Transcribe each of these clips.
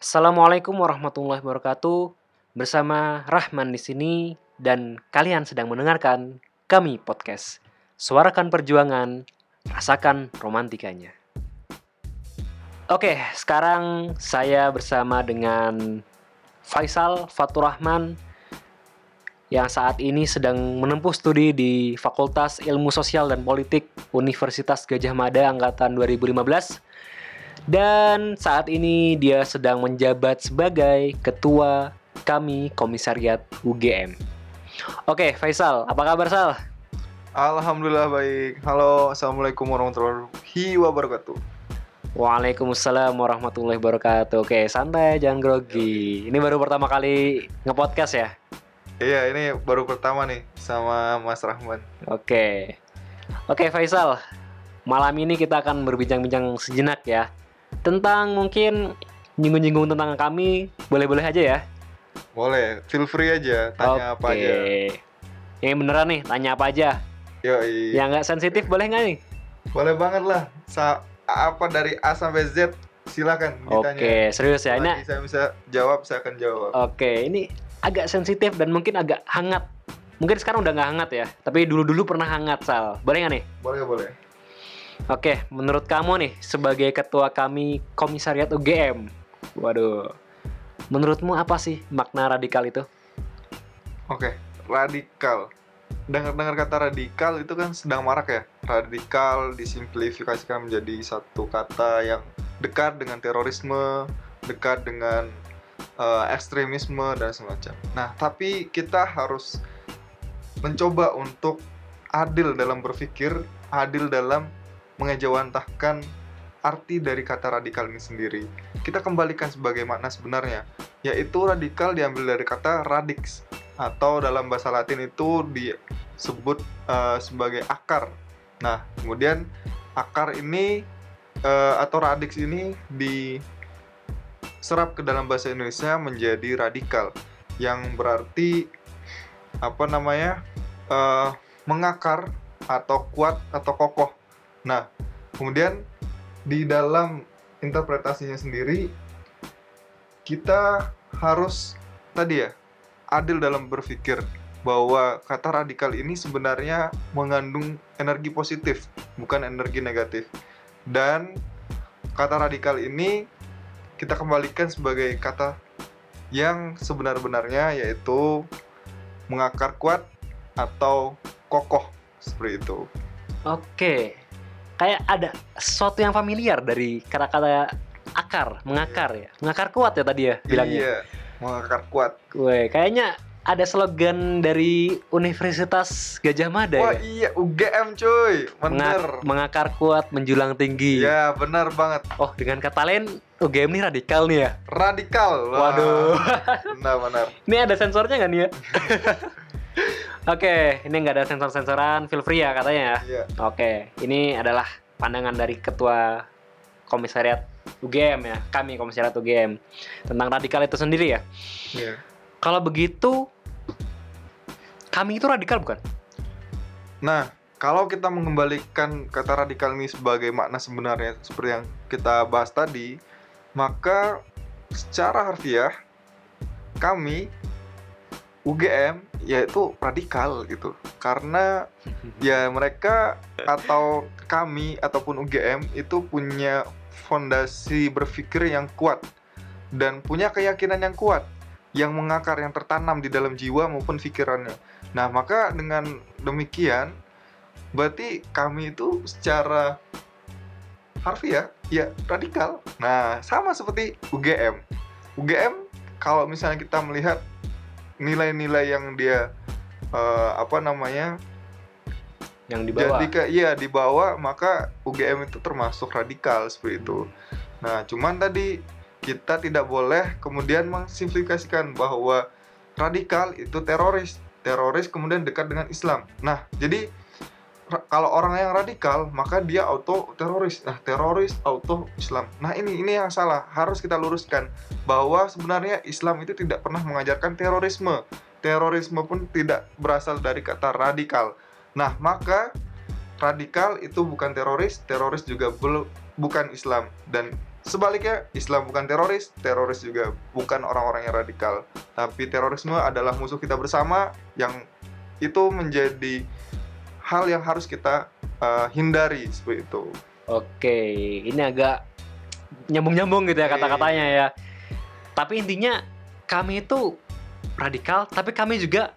Assalamualaikum warahmatullahi wabarakatuh. Bersama Rahman di sini dan kalian sedang mendengarkan kami podcast. Suarakan perjuangan, rasakan romantikanya. Oke, sekarang saya bersama dengan Faisal Fatur Rahman yang saat ini sedang menempuh studi di Fakultas Ilmu Sosial dan Politik Universitas Gajah Mada angkatan 2015 dan saat ini dia sedang menjabat sebagai ketua kami Komisariat UGM. Oke, Faisal, apa kabar Sal? Alhamdulillah baik. Halo, assalamualaikum warahmatullahi wabarakatuh. Waalaikumsalam warahmatullahi wabarakatuh. Oke, santai, jangan grogi. Ini baru pertama kali ngepodcast ya? Iya, ini baru pertama nih sama Mas Rahman. Oke. Oke, Faisal. Malam ini kita akan berbincang-bincang sejenak ya. Tentang mungkin nyinggung-nyinggung tentang kami, boleh-boleh aja ya. Boleh, feel free aja, tanya apa aja. Yang beneran nih, tanya apa aja. Yoi. Yang nggak sensitif boleh nggak nih? Boleh banget lah. Sa apa dari A sampai Z silakan ditanya. Oke, serius ya. Ini saya bisa jawab, saya akan jawab. Oke, ini agak sensitif dan mungkin agak hangat. Mungkin sekarang udah nggak hangat ya, tapi dulu-dulu pernah hangat, Sal. Boleh nggak nih? Boleh, boleh. Oke, menurut kamu nih, sebagai ketua kami Komisariat UGM, waduh, menurutmu apa sih makna radikal itu? Oke, radikal. Dengar-dengar kata radikal itu kan sedang marak ya. Radikal disimplifikasikan menjadi satu kata yang dekat dengan terorisme, dekat dengan eh, ekstremisme dan semacam. Nah, tapi kita harus mencoba untuk adil dalam berpikir, adil dalam mengejawantahkan arti dari kata radikal ini sendiri. Kita kembalikan sebagai makna sebenarnya, yaitu radikal diambil dari kata radix atau dalam bahasa Latin itu disebut eh, sebagai akar. Nah, kemudian akar ini eh, atau radix ini diserap ke dalam bahasa Indonesia menjadi radikal yang berarti apa namanya eh, mengakar atau kuat atau kokoh. Nah, kemudian di dalam interpretasinya sendiri kita harus tadi ya adil dalam berpikir bahwa kata radikal ini sebenarnya mengandung energi positif bukan energi negatif dan kata radikal ini kita kembalikan sebagai kata yang sebenar-benarnya yaitu mengakar kuat atau kokoh seperti itu. Oke, kayak ada sesuatu yang familiar dari kata-kata akar, mengakar ya, mengakar kuat ya tadi ya bilangnya. Iya, mengakar kuat. Weh, kayaknya ada slogan dari Universitas Gajah Mada Wah ya. iya UGM cuy, bener. Menga- mengakar kuat, menjulang tinggi. Ya bener banget. Oh, dengan kata lain UGM ini radikal nih ya. Radikal. Wah, Waduh. Benar-benar. Ini ada sensornya nggak nih ya? Oke, ini nggak ada sensor-sensoran, feel free ya katanya ya. Iya. Oke, ini adalah pandangan dari ketua komisariat UGM ya, kami komisariat UGM tentang radikal itu sendiri ya. Iya. Kalau begitu, kami itu radikal bukan? Nah, kalau kita mengembalikan kata radikal ini sebagai makna sebenarnya seperti yang kita bahas tadi, maka secara harfiah kami UGM yaitu radikal gitu. Karena ya mereka atau kami ataupun UGM itu punya fondasi berpikir yang kuat dan punya keyakinan yang kuat yang mengakar yang tertanam di dalam jiwa maupun pikirannya. Nah, maka dengan demikian berarti kami itu secara harfiah ya radikal. Nah, sama seperti UGM. UGM kalau misalnya kita melihat nilai-nilai yang dia eh, apa namanya Yang di bawah. jadi ke iya di bawah maka UGM itu termasuk radikal seperti itu. Nah, cuman tadi kita tidak boleh kemudian mengsimplifikasikan bahwa radikal itu teroris. Teroris kemudian dekat dengan Islam. Nah, jadi kalau orang yang radikal maka dia auto teroris. Nah, teroris auto Islam. Nah, ini ini yang salah. Harus kita luruskan bahwa sebenarnya Islam itu tidak pernah mengajarkan terorisme. Terorisme pun tidak berasal dari kata radikal. Nah, maka radikal itu bukan teroris, teroris juga belum bukan Islam dan sebaliknya Islam bukan teroris, teroris juga bukan orang-orang yang radikal, tapi terorisme adalah musuh kita bersama yang itu menjadi hal yang harus kita uh, hindari seperti itu. Oke, ini agak nyambung-nyambung gitu ya kata-katanya ya. Tapi intinya kami itu radikal, tapi kami juga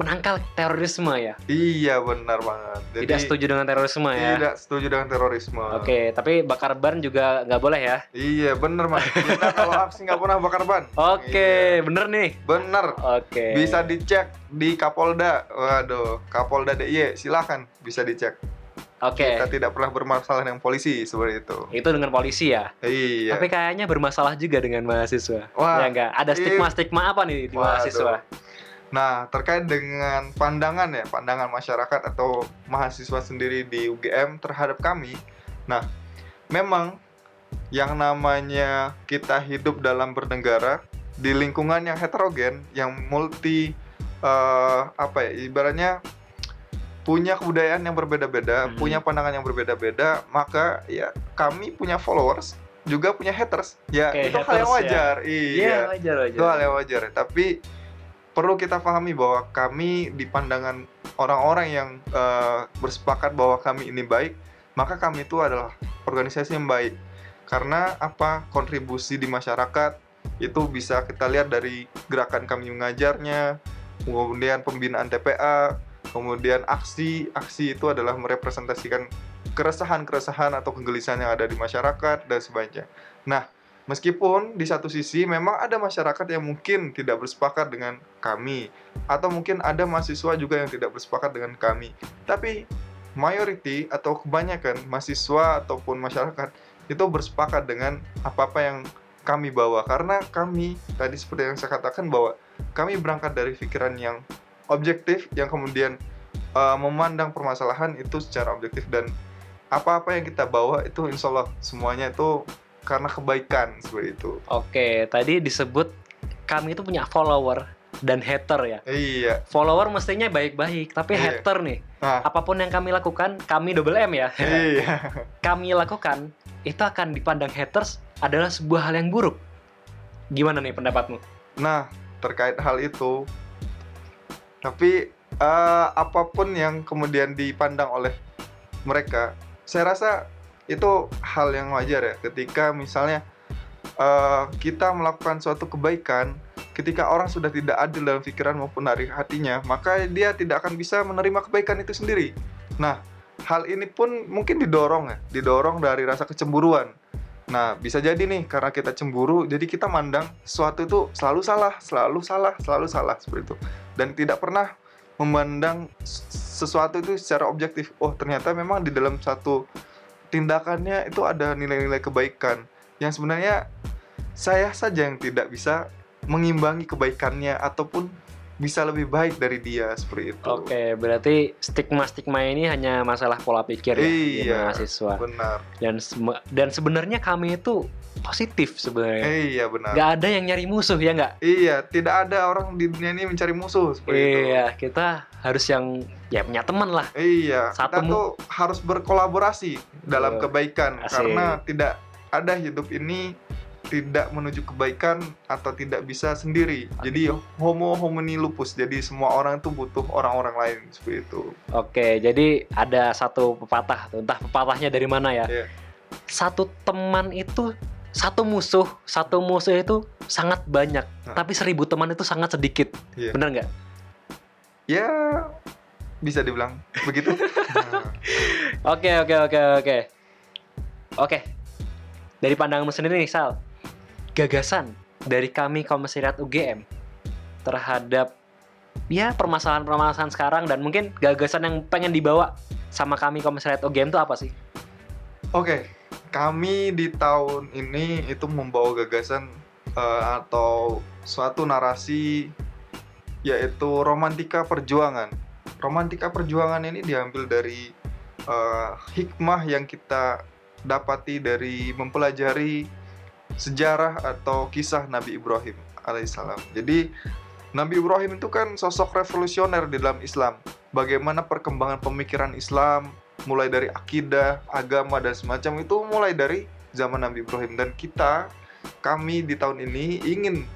menangkal terorisme ya. Iya benar banget. Jadi, Tidak setuju dengan terorisme ya. Tidak setuju dengan terorisme. Oke, tapi bakar ban juga nggak boleh ya. Iya benar mas. Kita kalau aksi nggak pernah bakar ban. Oke, Iya. bener nih. Bener. Oke. Bisa dicek di Kapolda. Waduh, Kapolda DIY silahkan bisa dicek. Oke. Kita tidak pernah bermasalah dengan polisi seperti itu. Itu dengan polisi ya. Iya. Tapi kayaknya bermasalah juga dengan mahasiswa. Wah, ya enggak? Ada iya. stigma-stigma apa nih di Waduh. mahasiswa? Nah, terkait dengan pandangan ya, pandangan masyarakat atau mahasiswa sendiri di UGM terhadap kami. Nah, memang yang namanya kita hidup dalam bernegara di lingkungan yang heterogen, yang multi eh, apa ya, ibaratnya punya kebudayaan yang berbeda-beda, Hmm. punya pandangan yang berbeda-beda, maka ya kami punya followers, juga punya haters. Ya, Oke, itu hal haters yang ya. wajar. Iya wajar wajar. itu hal yang wajar tapi perlu kita pahami bahwa kami di pandangan orang-orang yang eh, bersepakat bahwa kami ini baik maka kami itu adalah organisasi yang baik. Karena apa? Kontribusi di masyarakat itu bisa kita lihat dari gerakan kami mengajarnya kemudian pembinaan TPA kemudian aksi. Aksi itu adalah merepresentasikan keresahan-keresahan atau kegelisahan yang ada di masyarakat dan sebagainya. Nah Meskipun di satu sisi memang ada masyarakat yang mungkin tidak bersepakat dengan kami atau mungkin ada mahasiswa juga yang tidak bersepakat dengan kami. Tapi mayority atau kebanyakan mahasiswa ataupun masyarakat itu bersepakat dengan apa-apa yang kami bawa karena kami tadi seperti yang saya katakan bahwa kami berangkat dari pikiran yang objektif yang kemudian uh, memandang permasalahan itu secara objektif dan apa-apa yang kita bawa itu insya Allah semuanya itu karena kebaikan seperti itu. Oke, tadi disebut kami itu punya follower dan hater ya. Iya. Follower mestinya baik-baik, tapi Iya. hater nih. Nah, Apa pun yang kami lakukan, kami double M ya. iya. kami lakukan itu akan dipandang haters adalah sebuah hal yang buruk. Gimana nih pendapatmu? Nah, terkait hal itu, tapi eh, apa pun yang kemudian dipandang oleh mereka, saya rasa itu hal yang wajar ya. Ketika misalnya eh, kita melakukan suatu kebaikan, ketika orang sudah tidak adil dalam pikiran maupun dari hatinya, maka dia tidak akan bisa menerima kebaikan itu sendiri. Nah, hal ini pun mungkin didorong ya, didorong dari rasa kecemburuan. Nah, bisa jadi nih karena kita cemburu, jadi kita mandang sesuatu itu selalu salah, selalu salah, selalu salah seperti itu. Dan tidak pernah memandang sesuatu itu secara objektif. Oh, ternyata memang di dalam satu tindakannya itu ada nilai-nilai kebaikan. Yang sebenarnya saya saja yang tidak bisa mengimbangi kebaikannya ataupun bisa lebih baik dari dia seperti itu. Oke, berarti stigma-stigma ini hanya masalah pola pikir ya di Iya. mahasiswa. Benar. Dan dan sebenarnya kami itu positif sebenarnya. Iya, benar. Nggak ada yang nyari musuh ya nggak? Iya, tidak ada orang di dunia ini mencari musuh seperti itu. Iya, kita harus yang ya punya teman lah. Iya, Satu kita tuh harus berkolaborasi dalam Betul. kebaikan Asik. karena tidak ada hidup ini tidak menuju kebaikan atau tidak bisa sendiri. Jadi homo homini lupus. Jadi semua orang itu butuh orang-orang lain seperti itu. Oke, jadi ada satu pepatah, entah pepatahnya dari mana ya. Iya. Satu teman itu satu musuh, satu musuh itu sangat banyak, Nah. tapi seribu teman itu sangat sedikit. Iya. Bener nggak? Ya bisa dibilang begitu. Oke, oke, oke, oke. Oke. Dari pandanganmu sendiri nih, Sal. Gagasan dari kami Komisariat UGM terhadap ya permasalahan-permasalahan sekarang dan mungkin gagasan yang pengen dibawa sama kami Komisariat UGM itu apa sih? Oke, kami di tahun ini itu membawa gagasan eh, atau suatu narasi yaitu romantika perjuangan. Romantika perjuangan ini diambil dari eh, hikmah yang kita dapati dari mempelajari sejarah atau kisah Nabi Ibrahim alaihissalam. Jadi Nabi Ibrahim itu kan sosok revolusioner di dalam Islam. Bagaimana perkembangan pemikiran Islam, mulai dari akidah, agama dan semacam itu mulai dari zaman Nabi Ibrahim dan kita kami di tahun ini ingin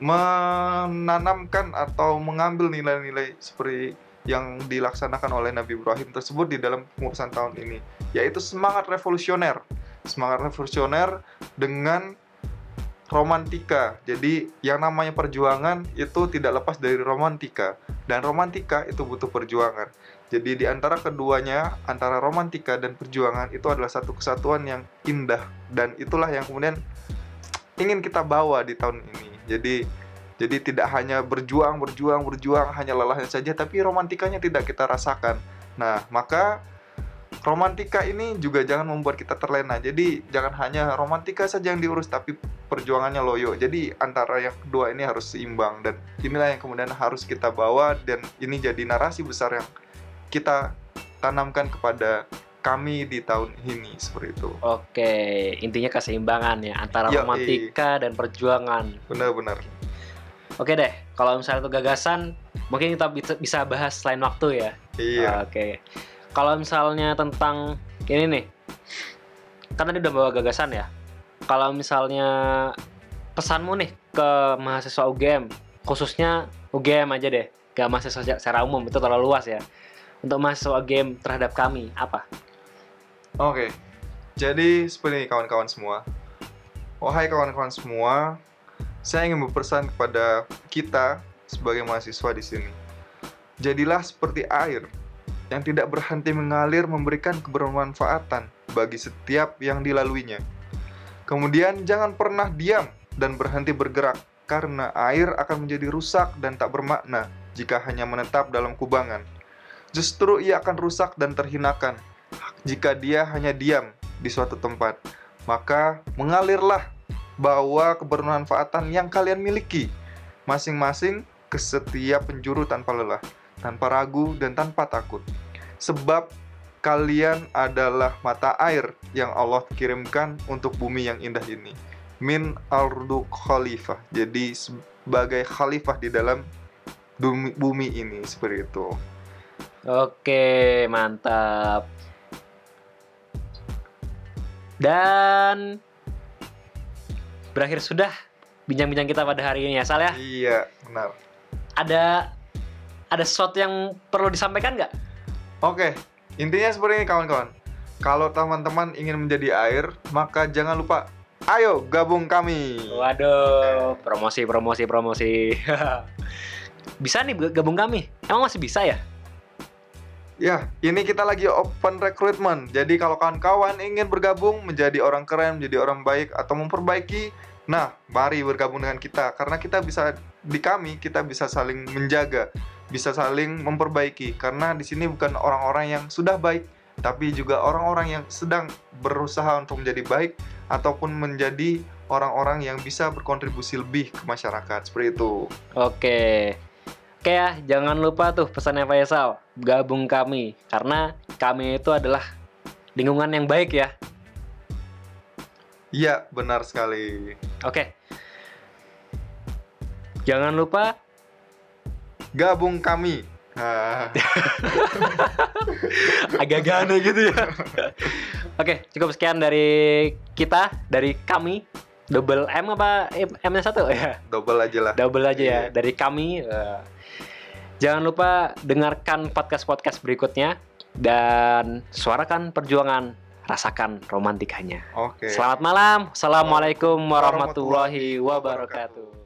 menanamkan atau mengambil nilai-nilai seperti yang dilaksanakan oleh Nabi Ibrahim tersebut di dalam pengurusan tahun ini yaitu semangat revolusioner semangat revolusioner dengan romantika. Jadi yang namanya perjuangan itu tidak lepas dari romantika. Dan romantika itu butuh perjuangan. Jadi di antara keduanya antara romantika dan perjuangan itu adalah satu kesatuan yang indah. Dan itulah yang kemudian ingin kita bawa di tahun ini. Jadi jadi tidak hanya berjuang, berjuang, berjuang hanya lelahnya saja, tapi romantikanya tidak kita rasakan. Nah, maka romantika ini juga jangan membuat kita terlena. Jadi jangan hanya romantika saja yang diurus, tapi perjuangannya loyo. Jadi antara yang kedua ini harus seimbang dan inilah yang kemudian harus kita bawa dan ini jadi narasi besar yang kita tanamkan kepada kami di tahun ini seperti itu. Oke, intinya keseimbangan ya antara Yoi. romantika dan perjuangan. Benar-benar. Oke deh, kalau misalnya itu gagasan, mungkin kita bisa, bisa bahas lain waktu ya. Iya. Oke. Kalau misalnya tentang ini nih, kan tadi udah bawa gagasan ya. Kalau misalnya pesanmu nih ke mahasiswa UGM, khususnya UGM aja deh, ke mahasiswa secara umum itu terlalu luas ya. Untuk mahasiswa UGM terhadap kami apa? Oke. Jadi seperti ini kawan-kawan semua. Wahai kawan-kawan semua, saya ingin berpesan kepada kita sebagai mahasiswa di sini. Jadilah seperti air yang tidak berhenti mengalir memberikan kebermanfaatan bagi setiap yang dilaluinya. Kemudian jangan pernah diam dan berhenti bergerak karena air akan menjadi rusak dan tak bermakna jika hanya menetap dalam kubangan. Justru ia akan rusak dan terhinakan jika dia hanya diam di suatu tempat. Maka mengalirlah bawa kebermanfaatan yang kalian miliki masing-masing ke setiap penjuru tanpa lelah, tanpa ragu dan tanpa takut. Sebab kalian adalah mata air yang Allah kirimkan untuk bumi yang indah ini. Min ardu khalifah. Jadi sebagai khalifah di dalam bumi, bumi ini seperti itu. Oke, mantap. Dan berakhir sudah bincang-bincang kita pada hari ini ya, Sal ya. Iya, benar. Ada ada sesuatu yang perlu disampaikan nggak? Oke, intinya seperti ini kawan-kawan. Kalau teman-teman ingin menjadi air, maka jangan lupa ayo gabung kami. Waduh, promosi, promosi, promosi. bisa nih gabung kami? Emang masih bisa ya? Ya, ini kita lagi open recruitment. Jadi kalau kawan-kawan ingin bergabung menjadi orang keren, menjadi orang baik atau memperbaiki, nah mari bergabung dengan kita karena kita bisa di kami kita bisa saling menjaga, bisa saling memperbaiki karena di sini bukan orang-orang yang sudah baik, tapi juga orang-orang yang sedang berusaha untuk menjadi baik ataupun menjadi orang-orang yang bisa berkontribusi lebih ke masyarakat seperti itu. Oke. Oke ya, jangan lupa tuh pesannya Faisal, gabung kami karena kami itu adalah lingkungan yang baik ya. Iya, benar sekali. Oke. Jangan lupa gabung kami. Agak-agak aneh gitu ya. Oke, cukup sekian dari kita, dari kami. Double M apa M-nya satu ya? Double aja lah. Double aja ya, Iya. dari kami. eh, jangan lupa dengarkan podcast-podcast berikutnya dan suarakan perjuangan, rasakan romantikanya. Oke. Selamat malam. Assalamualaikum warahmatullahi wabarakatuh.